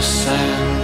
sand